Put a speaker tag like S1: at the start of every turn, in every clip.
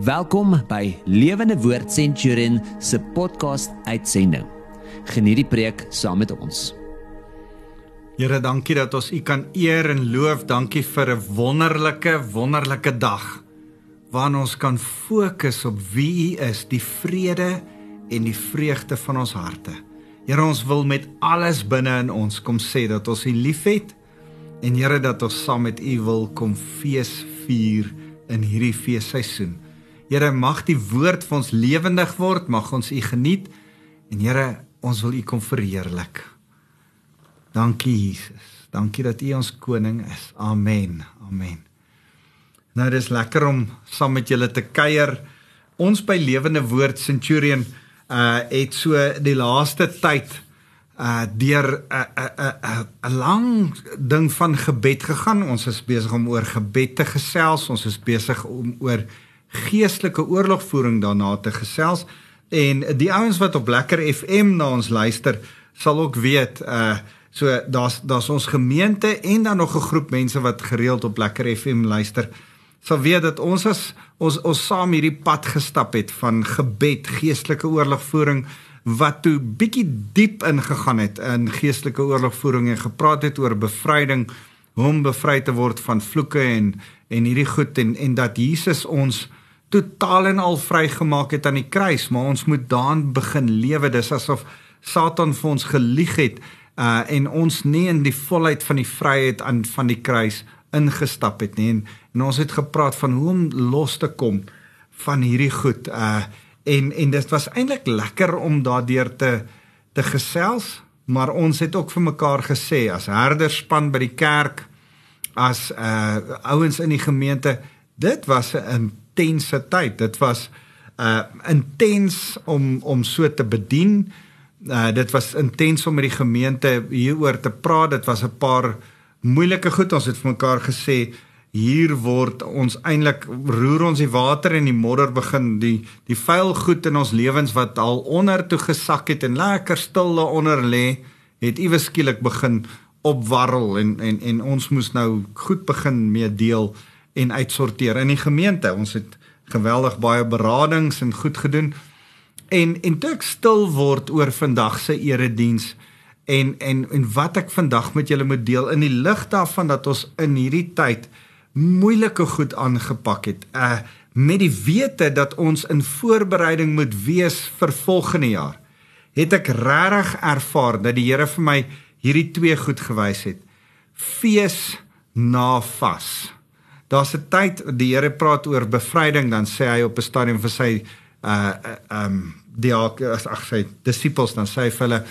S1: Welkom by Lewende Woord Centurion se podcast uitsending. Geniet die preek saam met ons.
S2: Here, dankie dat ons U kan eer en loof. Dankie vir 'n wonderlike, wonderlike dag waarin ons kan fokus op wie U is, die vrede en die vreugde van ons harte. Here, ons wil met alles binne in ons kom sê dat ons U liefhet en Here dat ons saam met U wil kom fees vier in hierdie feesseisoen. Here, mag die woord vir ons lewendig word, mag ons U geniet en Here, ons wil U kom verheerlik. Dankie Jesus. Dankie dat U ons koning is. Amen. Amen. Nou dis lekker om saam met julle te kuier. Ons by Lewende Woord Centurion uh het so die laaste tyd uh deur 'n uh, 'n uh, 'n uh, 'n lang ding van gebed gegaan. Ons is besig om oor gebed te gesels. Ons is besig om oor geestelike oorlogvoering daarna te gesels. En die ouens wat op Lekker FM na ons luister, sal ook weet uh so daar's daar's ons gemeente en dan nog 'n groep mense wat gereeld op Lekker FM luister. Sal weet dat ons as ons ons saam hierdie pad gestap het van gebed, geestelike oorlogvoering wat toe bietjie diep ingegaan het in geestelike oorlogvoering en gepraat het oor bevryding, hoe om bevry te word van vloeke en en hierdie goed en en dat Jesus ons totaal en al vrygemaak het aan die kruis, maar ons moet daan begin lewe. Dis asof Satan vir ons gelieg het uh en ons nie in die volheid van die vryheid aan van die kruis ingestap het nie. En, en ons het gepraat van hoe om los te kom van hierdie goed. Uh en en dit was eintlik lekker om daardeur te te gesels, maar ons het ook vir mekaar gesê as herderspan by die kerk as uh ouens in die gemeente, dit was 'n intense tyd. Dit was uh intens om om so te bedien. Uh dit was intens om met die gemeente hieroor te praat. Dit was 'n paar moeilike goed. Ons het vir mekaar gesê hier word ons eintlik roer ons die water en die modder begin die die vuil goed in ons lewens wat al onder toe gesak het en lekker stil daaronder lê het iewes skielik begin opwarrel en en en ons moes nou goed begin mee deel en uitsorteer in die gemeente. Ons het geweldig baie beradings en goed gedoen. En en toe ek stil word oor vandag se erediens en en en wat ek vandag met julle moet deel in die lig daarvan dat ons in hierdie tyd moeilike goed aangepak het. Uh met die wete dat ons in voorbereiding moet wees vir volgende jaar. Het ek regtig ervaar dat die Here vir my hierdie twee goed gewys het. Fees na vas daar's 'n tyd die Here praat oor bevryding dan sê hy op 'n stadium vir sy uh um die ag sy disippels dan sê hy vir hulle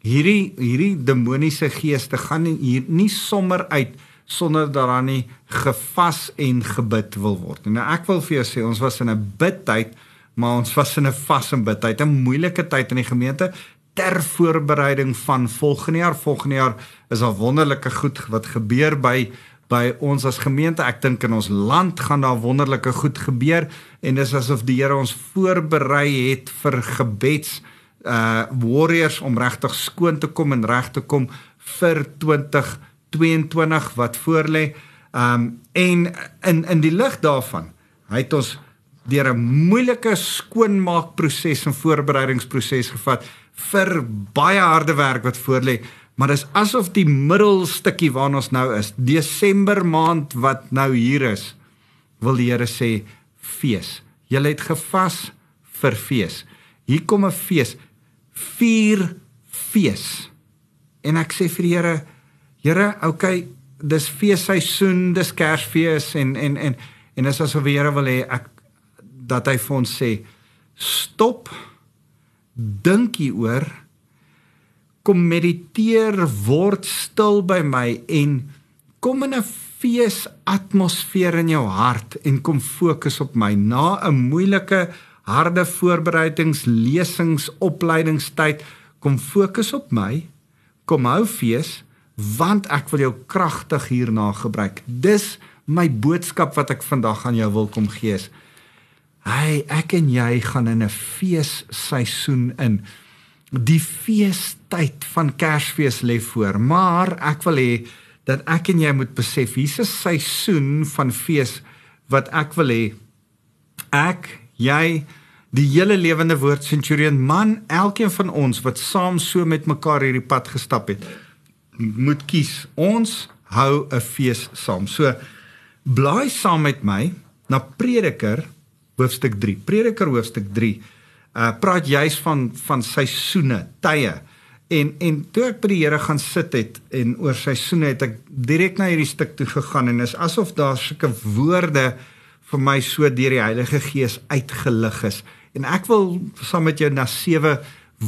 S2: hierdie hierdie demoniese geeste gaan nie hier nie sommer uit sonder dat daar nie gevas en gebid wil word. En nou ek wil vir jou sê ons was in 'n bidtyd, maar ons was in 'n vas en bidtyd, 'n moeilike tyd in die gemeente ter voorbereiding van volgende jaar. Volgende jaar is al wonderlike goed wat gebeur by by ons as gemeente. Ek dink in ons land gaan daar wonderlike goed gebeur en dis asof die Here ons voorberei het vir gebeds uh warriors om regtig skoon te kom en reg te kom vir 2022 wat voorlê. Um en in in die lig daarvan, hy het ons deur 'n moeilike skoonmaakproses en voorbereidingsproses gevat vir baie harde werk wat voorlê Maar dis asof die middelstukkie waarna ons nou is, Desember maand wat nou hier is, wil die Here sê fees. Julle het gevas vir fees. Hier kom 'n fees. Vier fees. En ek sê vir die Here, Here, okay, dis feesseisoen, dis Kersfees en en en en dis asof die Here wil hê ek dat hy vir ons sê stop dink hieroor kom mediteer, word stil by my en kom in 'n fees atmosfeer in jou hart en kom fokus op my. Na 'n moeilike harde voorbereidings lesings opleidingstyd kom fokus op my. Kom hou fees want ek wil jou kragtig hierna gebruik. Dis my boodskap wat ek vandag aan jou wil kom gee hy ek en jy gaan in 'n fees seisoen in. Die feestyd van Kersfees lê voor, maar ek wil hê dat ek en jy moet besef hier's 'n seisoen van fees wat ek wil hê Ek, jy, die hele lewende woord Centurion man, elkeen van ons wat saam so met mekaar hierdie pad gestap het, moet kies. Ons hou 'n fees saam. So blaai saam met my na Prediker hoofstuk 3. Prediker hoofstuk 3. Uh praat juis van van seisoene, tye. En en toe ek by die Here gaan sit het en oor seisoene het ek direk na hierdie stuk toe gegaan en is asof daar sulke woorde vir my so deur die Heilige Gees uitgelig is. En ek wil saam met jou na sewe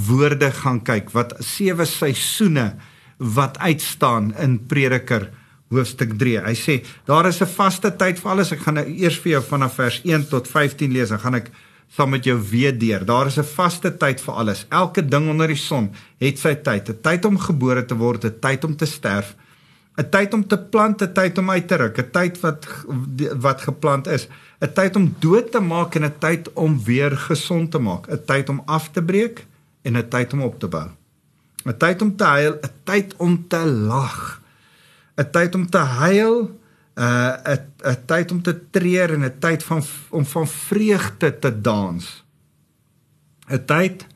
S2: woorde gaan kyk wat sewe seisoene wat uitstaan in Prediker hoofstuk 3. Hy sê daar is 'n vaste tyd vir alles. Ek gaan nou eers vir jou vanaf vers 1 tot 15 lees. Dan gaan ek saam met jou weer deur. Daar is 'n vaste tyd vir alles. Elke ding onder die son het sy tyd. 'n Tyd om gebore te word, 'n tyd om te sterf, 'n tyd om te plant, 'n tyd om uit te ruk, 'n tyd wat wat geplant is, 'n tyd om dood te maak en 'n tyd om weer gesond te maak, 'n tyd om af te breek en 'n tyd om op te bou. 'n Tyd om te huil, 'n tyd om te lag. 'n tyd om te huil, uh, 'n 'n tyd om te treur en 'n tyd van om van vreugde te dans. 'n tyd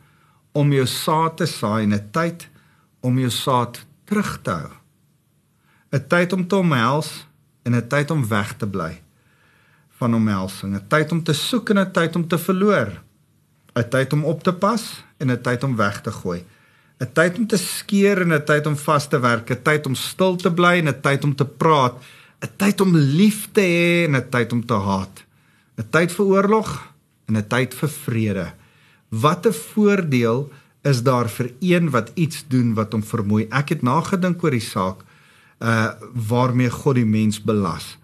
S2: om jou saad te saai en 'n tyd om jou saad terug te hou. 'n tyd om te omhels en 'n tyd om weg te bly van omhelsing, 'n tyd om te soek en 'n tyd om te verloor. 'n tyd om op te pas en 'n tyd om weg te gooi. 'n tyd om te skeer en 'n tyd om vas te werk, 'n tyd om stil te bly en 'n tyd om te praat, 'n tyd om lief te hê en 'n tyd om te haat. 'n tyd vir oorlog en 'n tyd vir vrede. Wat 'n voordeel is daar vir een wat iets doen wat hom vermoei. Ek het nagedink oor die saak uh waarmee God die mens belas.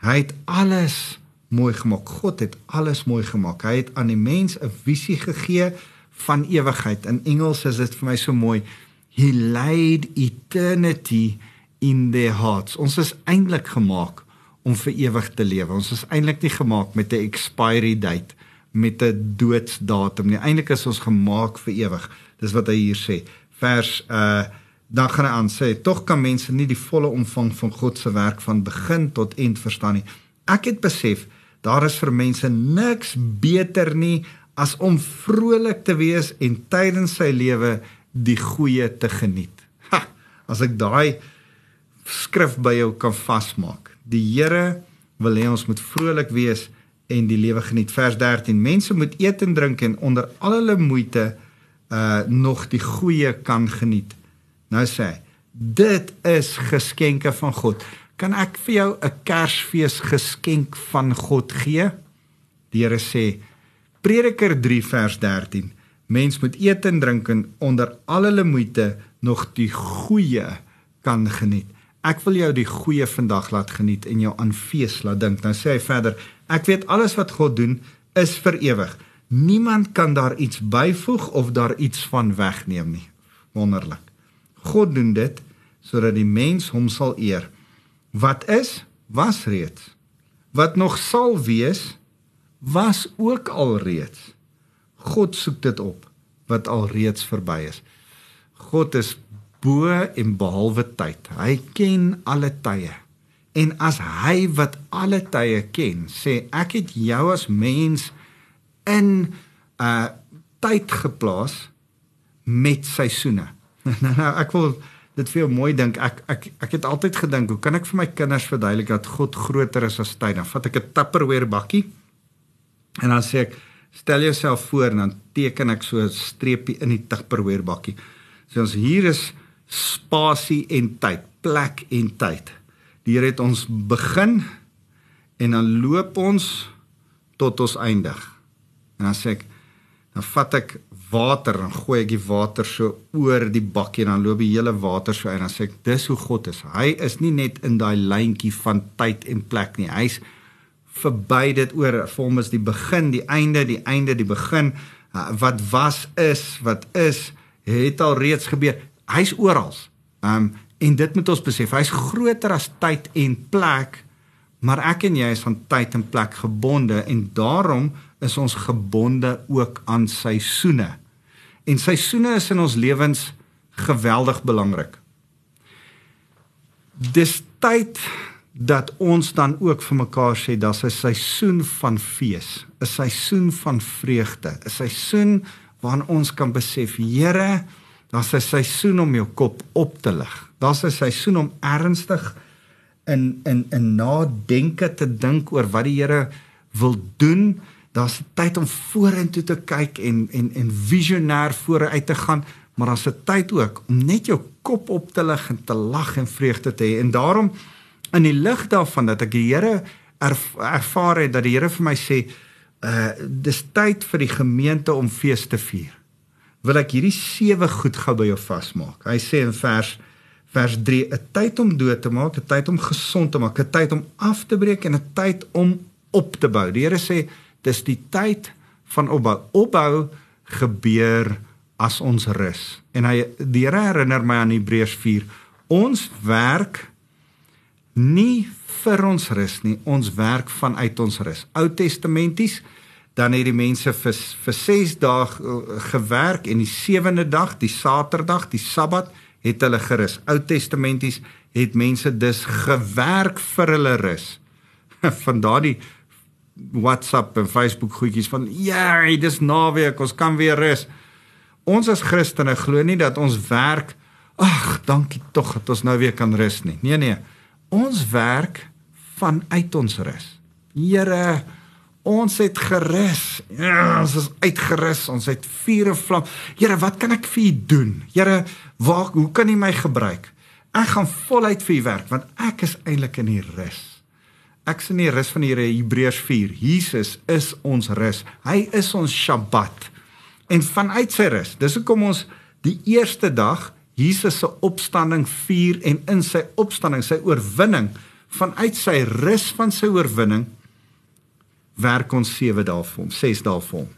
S2: Hy het alles mooi gemaak. God het alles mooi gemaak. Hy het aan die mens 'n visie gegee van ewigheid. In Engels is dit vir my so mooi. He laid eternity in their hearts. Ons is eintlik gemaak om vir ewig te lewe. Ons is eintlik nie gemaak met 'n expiry date, met 'n doodsdatum nie. Eintlik is ons gemaak vir ewig. Dis wat hy hier sê. Vers uh dan gaan hy aan sê, tog kan mense nie die volle omvang van God se werk van begin tot eind verstaan nie. Ek het besef daar is vir mense niks beter nie as om vrolik te wees en tydens sy lewe die goeie te geniet. Ha, as ek daai skrif by jou kan vasmaak. Die Here wil hê ons moet vrolik wees en die lewe geniet. Vers 13: Mense moet eet en drink en onder al hulle moeite uh nog die goeie kan geniet. Nou sê hy, dit is geskenke van God. Kan ek vir jou 'n Kersfees geskenk van God gee? Die Here sê, Prediker 3 vers 13. Mens moet eet en drink en onder al hulle moeite nog die goeie kan geniet. Ek wil jou die goeie vandag laat geniet en jou aan fees laat dink. Dan sê hy verder: Ek weet alles wat God doen is vir ewig. Niemand kan daar iets byvoeg of daar iets van wegneem nie. Wonderlik. God doen dit sodat die mens hom sal eer. Wat is, was reeds. Wat nog sal wees, was ook alreeds. God soek dit op wat alreeds verby is. God is bo en behalwe tyd. Hy ken alle tye. En as hy wat alle tye ken, sê ek het jou as mens in 'n uh, tyd geplaas met seisoene. nou, nou ek wil dit vir jou mooi dink. Ek ek ek het altyd gedink, hoe kan ek vir my kinders verduidelik dat God groter is as tyd? Dan vat ek 'n Tupperware bakkie En dan sê ek stel jouself voor dan teken ek so 'n streepie in die Tupperware bakkie. So ons hier is spasie en tyd, plek en tyd. Die Here het ons begin en dan loop ons tot ons eindig. En dan sê ek dan vat ek water en gooi ek die water so oor die bakkie en dan loop die hele water so en dan sê ek dis hoe God is. Hy is nie net in daai lyntjie van tyd en plek nie. Hy's verby dit oor vir hom is die begin, die einde, die einde, die begin. Wat was is, wat is, het al reeds gebeur. Hy's oral. Um en dit moet ons besef. Hy's groter as tyd en plek. Maar ek en jy is van tyd en plek gebonde en daarom is ons gebonde ook aan seisoene. En seisoene is in ons lewens geweldig belangrik. Dis tyd dat ons dan ook vir mekaar sê daar's 'n seisoen van fees, 'n seisoen van vreugde, 'n seisoen waarin ons kan besef, Here, daar's 'n seisoen om jou kop op te lig. Daar's 'n seisoen om ernstig in in in nadenke te dink oor wat die Here wil doen. Daar's 'n tyd om vorentoe te kyk en en en visionêr vooruit te gaan, maar daar's 'n tyd ook om net jou kop op te lig en te lag en vreugde te hê. En daarom in die lig daarvan dat ek die Here erf, ervaar het dat die Here vir my sê, uh dis tyd vir die gemeente om fees te vier. Wil ek hierdie sewe goed gou by jou vasmaak. Hy sê in vers vers 3 'n tyd om dood te maak, 'n tyd om gesond te maak, 'n tyd om af te breek en 'n tyd om op te bou. Die Here sê dis die tyd van opbou. Opbou gebeur as ons rus. En hy die Here herinner my aan Hebreërs 4. Ons werk nie vir ons rus nie, ons werk vanuit ons rus. Ou Testamenties dan het die mense vir vir 6 dae uh, gewerk en die sewende dag, die Saterdag, die Sabbat het hulle gerus. Ou Testamenties het mense dus gewerk vir hulle rus. Van daardie WhatsApp en Facebook goedjies van ja, hey, dis naweek, ons kan weer rus. Ons as Christene glo nie dat ons werk ag, dankie tog dat ons nou weer kan rus nie. Nee nee. Ons werk vanuit ons rus. Here, ons het gerus. Ja, ons is uitgerus. Ons het vuur en vlam. Here, wat kan ek vir u doen? Here, waar hoe kan u my gebruik? Ek gaan voluit vir u werk want ek is eintlik in die rus. Ek sien die rus van die Here Hebreërs 4. Jesus is ons rus. Hy is ons Sabbat. En vanuit sy rus, dis hoekom ons die eerste dag Jesus se opstanding vier en in sy opstanding, sy oorwinning vanuit sy rus van sy oorwinning werk ons 7 dae vir hom, 6 dae vir hom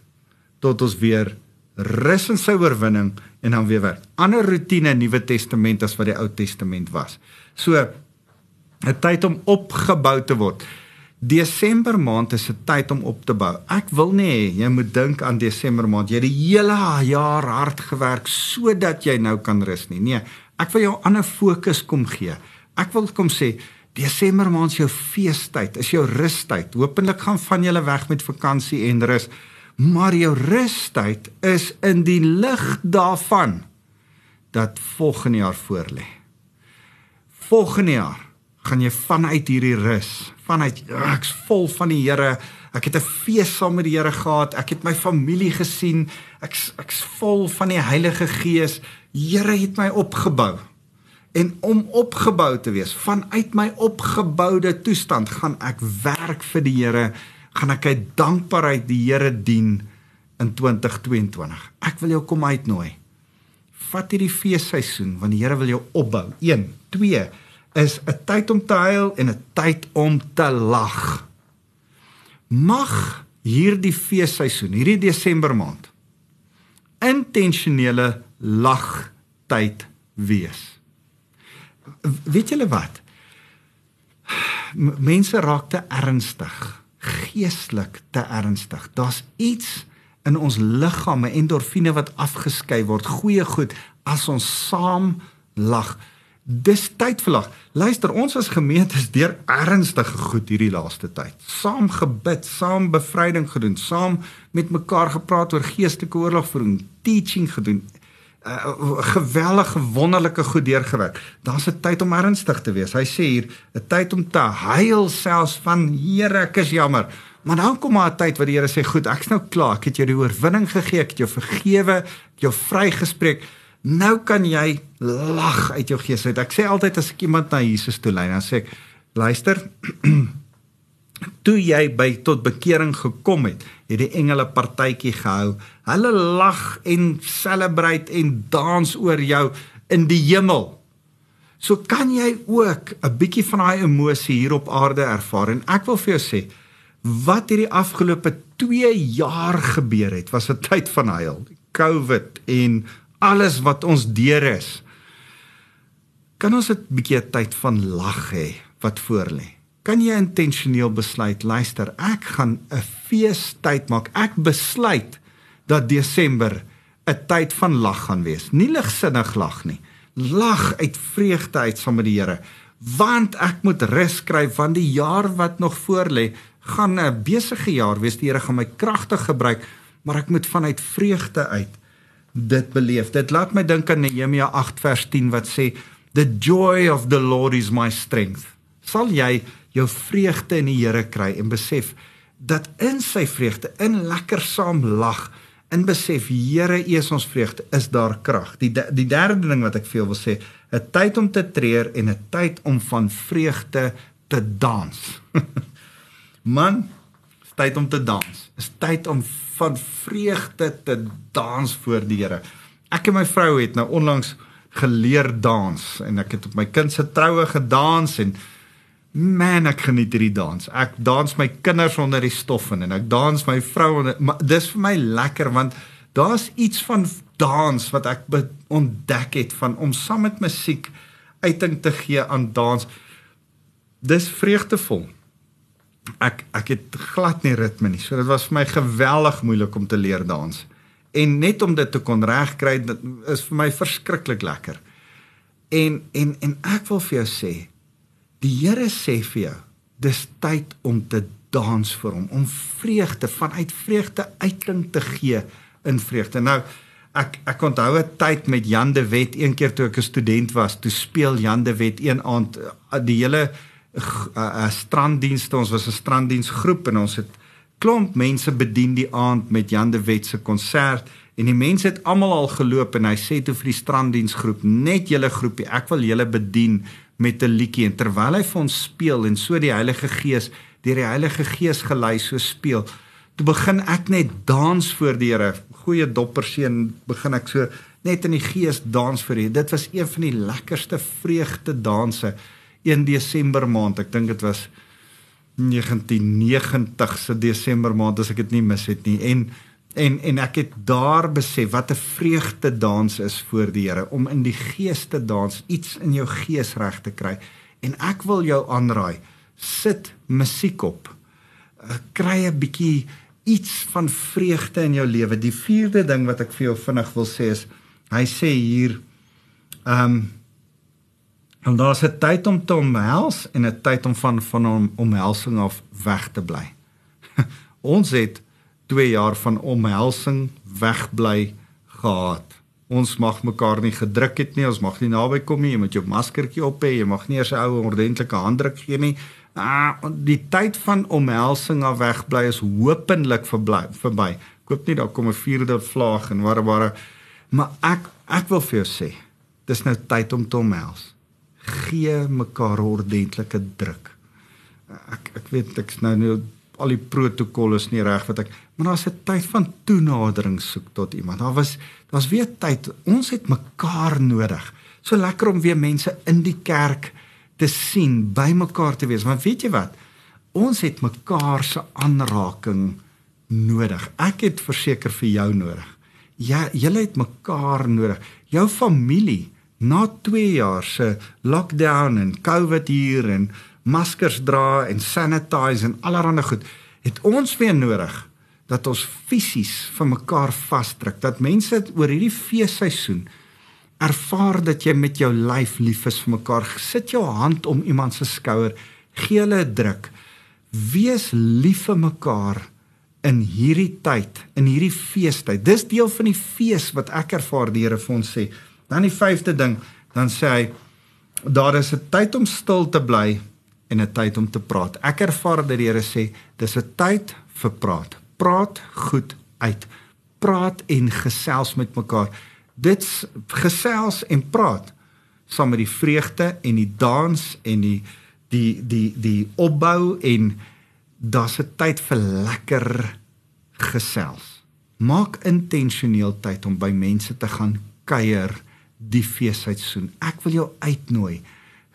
S2: tot ons weer rus in sy oorwinning en dan weer werk. Ander rotine in Nuwe Testament as wat die Ou Testament was. So 'n tyd om opgebou te word. Desember maand is 'n tyd om op te bou. Ek wil nie hê jy moet dink aan Desember maand. Jy het die hele jaar hard gewerk sodat jy nou kan rus nie. Nee, ek wil jou 'n ander fokus kom gee. Ek wil kom sê Desember maand is jou feestyd, is jou rustyd. Hoopelik gaan van julle weg met vakansie en rus. Maar jou rustyd is in die lig daarvan dat volgende jaar voorlê. Volgende jaar gaan jy vanuit hierdie rus, vanuit ek's vol van die Here. Ek het 'n fees saam met die Here gehad. Ek het my familie gesien. Ek's ek's vol van die Heilige Gees. Here het my opgebou. En om opgebou te wees, vanuit my opgeboude toestand gaan ek werk vir die Here, gaan ek uit dankbaarheid die Here dien in 2022. Ek wil jou kom uitnooi. Vat hierdie feesseisoen want die Here wil jou opbou. 1, 2 is 'n tyd om te huil en 'n tyd om te lag. Mag hierdie feesseisoen, hierdie Desember maand intentionele lagtyd wees. Weet julle wat? Mense raak te ernstig, geestelik te ernstig. Daar's iets in ons liggame endorfine wat afgeskei word, goeie goed as ons saam lag. Dis tyd vir lag. Luister, ons as gemeente is deur ernstige goed hierdie laaste tyd. Saam gebid, saam bevryding gedoen, saam met mekaar gepraat oor geestelike oorlogvoering, teaching gedoen. 'n uh, geweldige wonderlike goed deurgewerk. Daar's 'n tyd om ernstig te wees. Hy sê hier, 'n tyd om te huil selfs van Here, ek is jammer. Maar dan kom maar 'n tyd wat die Here sê, "Goed, ek's nou klaar. Ek het jou die oorwinning gegee, ek het jou vergewe, ek jou vrygespreek." Nou kan jy lag uit jou gees uit. Ek sê altyd as ek iemand na Jesus toe lei, dan sê ek, luister, toe jy by tot bekering gekom het, het die engele partytjie gehou. Hulle lag en celebrate en dans oor jou in die hemel. So kan jy ook 'n bietjie van daai emosie hier op aarde ervaar en ek wil vir jou sê wat hierdie afgelope 2 jaar gebeur het was 'n tyd van huil. COVID en alles wat ons deur is. Kan ons 'n bietjie tyd van lag hê wat voor lê? Kan jy intentioneel besluit, luister, ek gaan 'n feestyd maak. Ek besluit dat Desember 'n tyd van lag gaan wees. Nie ligsinnig lag nie. Lag uit vreugde uit saam met die Here. want ek moet rus kry van die jaar wat nog voor lê gaan 'n besige jaar wees die Here gaan my kragtig gebruik maar ek moet vanuit vreugde uit dit beleef dit laat my dink aan Nehemia 8 vers 10 wat sê the joy of the lord is my strength sal jy jou vreugde in die Here kry en besef dat in sy vreugde in lekker saam lag in besef Here U is ons vreugde is daar krag. Die die derde ding wat ek jou wil sê, 'n tyd om te treur en 'n tyd om van vreugde te dans. Man, is tyd om te dans. Is tyd om van vreugde te dans voor die Here. Ek en my vrou het nou onlangs geleer dans en ek het op my kind se troue gedans en Man, ek geniet hierdie dans. Ek dans my kinders onder die stof in en ek dans my vrou onder maar dis vir my lekker want daar's iets van dans wat ek ontdek het van om saam met musiek uiting te gee aan dans. Dis vreugdevol. Ek ek het glad nie ritme nie. So dit was vir my geweldig moeilik om te leer dans. En net om dit te kon regkry, dit is vir my verskriklik lekker. En en en ek wil vir jou sê, Die Here sê vir jou, dis tyd om te dans vir hom, om vreugde vanuit vreugde uiting te gee in vreugde. Nou ek ek onthou 'n tyd met Jan de Wet, een keer toe ek 'n student was, toe speel Jan de Wet een aand eh, die hele uh, stranddienste, ons was 'n stranddiensgroep en ons het klomp mense bedien die aand met Jan de Wet se konsert en die mense het almal al geloop en hy sê toe vir die stranddiensgroep net julle groepie ek wil julle bedien met 'n liedjie. En terwyl hy vir ons speel en so die Heilige Gees deur die Heilige Gees gelei so speel toe begin ek net dans voor die Here. Goeie dopperseën begin ek so net in die gees dans vir hom dit was een van die lekkerste vreugde danse 1 Desember maand. Ek dink dit was 1990 se Desember maand as ek dit nie mis het nie. En En en ek het daar besef wat 'n vreugde dans is voor die Here om in die gees te dans, iets in jou gees reg te kry. En ek wil jou aanraai, sit musiek op. Uh, kry 'n bietjie iets van vreugde in jou lewe. Die vierde ding wat ek vir jou vinnig wil sê is hy sê hier ehm um, en daar's 'n tyd om te omhels en 'n tyd om van van om, omhelsing af weg te bly. Ons het 2 jaar van omhelsing wegbly gehad. Ons mag mekaar nie gedruk het nie, ons mag nie naby kom nie, jy moet jou maskertjie op hê, jy mag nie eers 'n ou ordentlike handdruk gee nie. Ah, die tyd van omhelsing af wegbly is hopelik verby. verby. Ek hoop nie daar kom 'n vierde vlaag en ware ware maar ek ek wil vir jou sê, dis nou tyd om te omhels. Gee mekaar ordentlike druk. Ek ek weet ek's nou nou al die protokolle is nie reg wat ek maar daar's 'n tyd van toenadering soek tot iemand. Daar was daar's weer tyd. Ons het mekaar nodig. So lekker om weer mense in die kerk te sien, by mekaar te wees. Want weet jy wat? Ons het mekaar se aanraking nodig. Ek het verseker vir jou nodig. Ja, julle het mekaar nodig. Jou familie na 2 jaar se lockdown en COVID hier en maskers dra en sanitize en allerlei goed, het ons weer nodig dat ons fisies vir mekaar vasdruk. Dat mense oor hierdie feesseisoen ervaar dat jy met jou lyf lief is vir mekaar. Sit jou hand om iemand se skouer, gee hulle 'n druk. Wees lief vir mekaar in hierdie tyd, in hierdie feestyd. Dis deel van die fees wat ek ervaar die Here vir ons sê. Dan die vyfde ding, dan sê hy daar is 'n tyd om stil te bly en 'n tyd om te praat. Ek ervaar dat die Here sê dis 'n tyd vir praat. Praat goed uit. Praat en gesels met mekaar. Dit gesels en praat saam met die vreugde en die dans en die die die die opbou en daar's 'n tyd vir lekker gesels. Maak intentioneel tyd om by mense te gaan kuier die feesseisoen. Ek wil jou uitnooi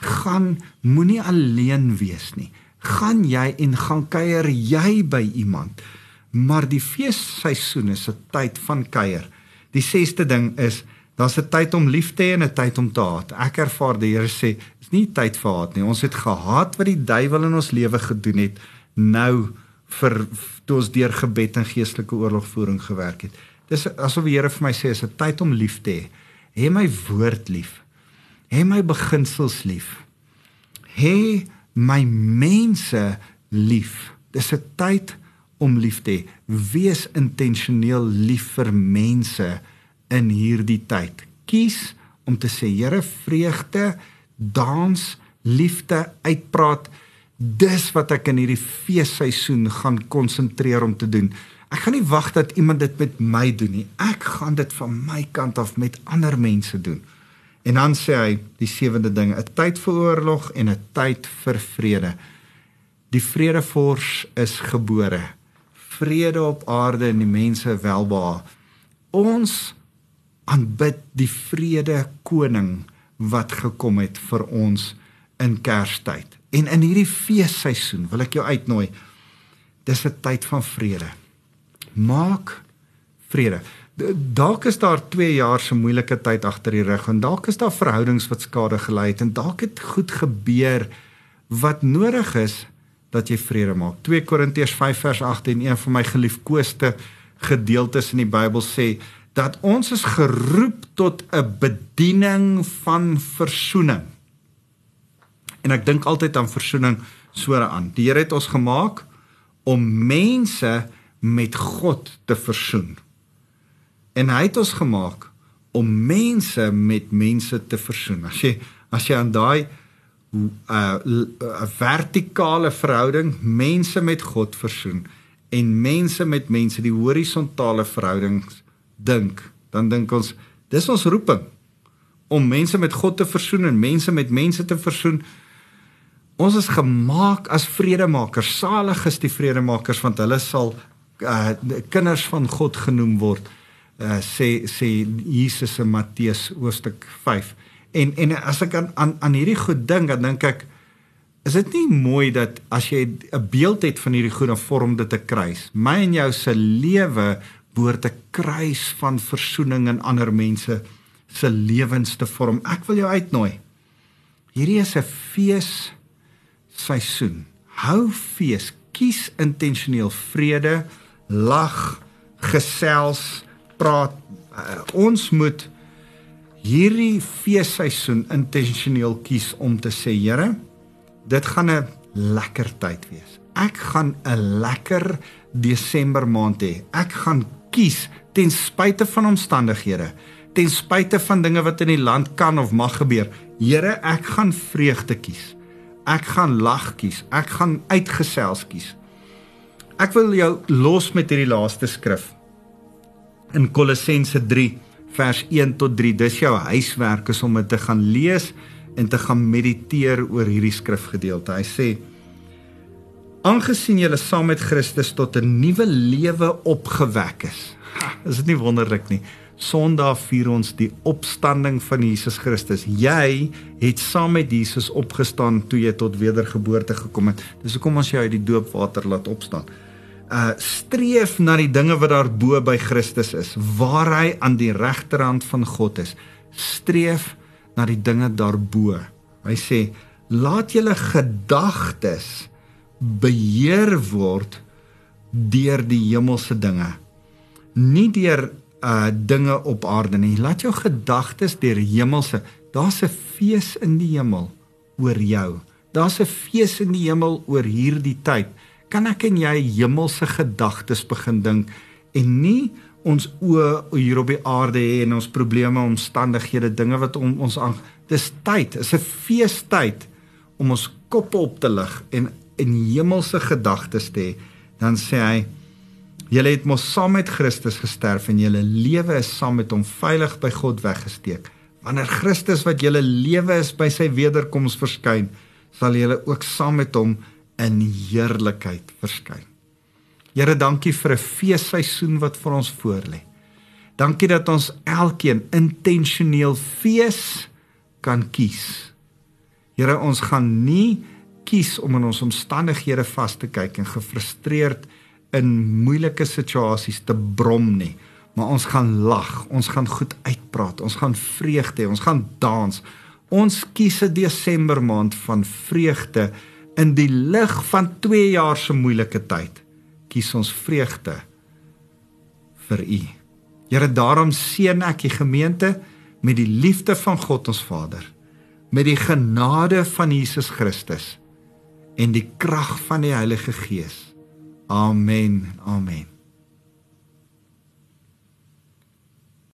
S2: gaan moenie alleen wees nie. Gaan jy en gaan kuier jy by iemand. Maar die feesseisoen is 'n tyd van kuier. Die sesde ding is daar's 'n tyd om lief te hê en 'n tyd om te haat. Ek ervaar die Here sê, is nie tyd vir haat nie. Ons het gehaat wat die duiwel in ons lewe gedoen het. Nou vir toe ons deur gebed en geestelike oorlogvoering gewerk het. Dis asof die Here vir my sê is 'n tyd om lief te hê. Hê my woord lief hê my beginsels lief. Hê my mense lief. Dis 'n tyd om lief te hê. Wees intentioneel lief vir mense in hierdie tyd. Kies om te sê Here vreugde, dans, liefde, uitpraat. Dis wat ek in hierdie feesseisoen gaan konsentreer om te doen. Ek gaan nie wag dat iemand dit met my doen nie. Ek gaan dit van my kant af met ander mense doen. En dan sê hy die sewende ding, 'n tyd vir oorlog en 'n tyd vir vrede. Die vredevors is gebore. Vrede op aarde en die mense welbehae. Ons aanbid die vrede koning wat gekom het vir ons in Kerstyd. En in hierdie feesseisoen wil ek jou uitnooi. Dis 'n tyd van vrede. Maak vrede. Dalk is daar 2 jaar se moeilike tyd agter die rug en dalk is daar verhoudings wat skade gely het en dalk het goed gebeur wat nodig is dat jy vrede maak. 2 Korintiërs 5 vers 8 en een van my geliefkoeste gedeeltes in die Bybel sê dat ons is geroep tot 'n bediening van verzoening. En ek dink altyd aan verzoening sore aan. Die Here het ons gemaak om mense met God te versoen. En hy het ons gemaak om mense met mense te versoen. As jy as jy aan daai 'n uh, uh, vertikale verhouding mense met God versoen en mense met mense die horisontale verhoudings dink, dan dink ons dis ons roeping om mense met God te versoen en mense met mense te versoen. Ons is gemaak as vredemakers. Salig is die vredemakers want hulle sal uh kinders van God genoem word. Uh sê sê Jesus in Matteus hoofstuk 5. En en as ek aan aan, aan hierdie goed dink, dan dink ek is dit nie mooi dat as jy 'n beeld het van hierdie goed dan vorm dit 'n kruis. My en jou se lewe behoort 'n kruis van verzoening in ander mense se lewens te vorm. Ek wil jou uitnooi. Hierdie is 'n fees seisoen. Hou fees, kies intentioneel vrede, lag, gesels, praat. Uh, ons moet hierdie feesseisoen intentioneel kies om te sê, Here, dit gaan 'n lekker tyd wees. Ek gaan 'n lekker Desember maand hê. Ek gaan kies ten spyte van omstandighede, ten spyte van dinge wat in die land kan of mag gebeur. Here, ek gaan vreugde kies. Ek gaan lag kies. Ek gaan uitgesels kies. Ek wil jou los met hierdie laaste skrif. In Kolossense 3 vers 1 tot 3. Dis jou huiswerk is om dit te gaan lees en te gaan mediteer oor hierdie skrifgedeelte. Hy sê: Aangesien julle saam met Christus tot 'n nuwe lewe opgewek is. Ha, is dit nie wonderlik nie? Sondag vier ons die opstanding van Jesus Christus. Jy het saam met Jesus opgestaan toe jy tot wedergeboorte gekom het. Dis hoekom ons jou uit die doopwater laat opstaan. Uh streef na die dinge wat daar bo by Christus is, waar hy aan die regterhand van God is. Streef na die dinge daarbo. Hy sê, laat julle gedagtes beheer word deur die hemelse dinge. Nie deur uh dinge op aarde nie. Laat jou gedagtes deur hemelse. Daar's 'n fees in die hemel oor jou. Daar's 'n fees in die hemel oor hierdie tyd. Kan ek en jy hemelse gedagtes begin dink en nie ons oë hier op die aarde hê en ons probleme, omstandighede, dinge wat om ons aan dis tyd, is 'n feestyd om ons koppe op te lig en in hemelse gedagtes te hê. Dan sê hy Julle het mos saam met Christus gesterf en julle lewe is saam met hom veilig by God weggesteek. Wanneer Christus wat julle lewe is by sy wederkoms verskyn, sal julle ook saam met hom in heerlikheid verskyn. Here, dankie vir 'n feesseisoen wat vir ons voorlê. Dankie dat ons elkeen intentioneel fees kan kies. Here, ons gaan nie kies om in ons omstandighede vas te kyk en gefrustreerd in moeilike situasies te brom nie, maar ons gaan lag, ons gaan goed uitpraat, ons gaan vreugde hê, ons gaan dans. Ons kies 'n Desember maand van vreugde in die lig van 2 jaar se moeilike tyd. Kies ons vreugde vir U. Here, daarom seën ek die gemeente met die liefde van God ons Vader, met die genade van Jesus Christus en die krag van die Heilige Gees. Amen. Amen.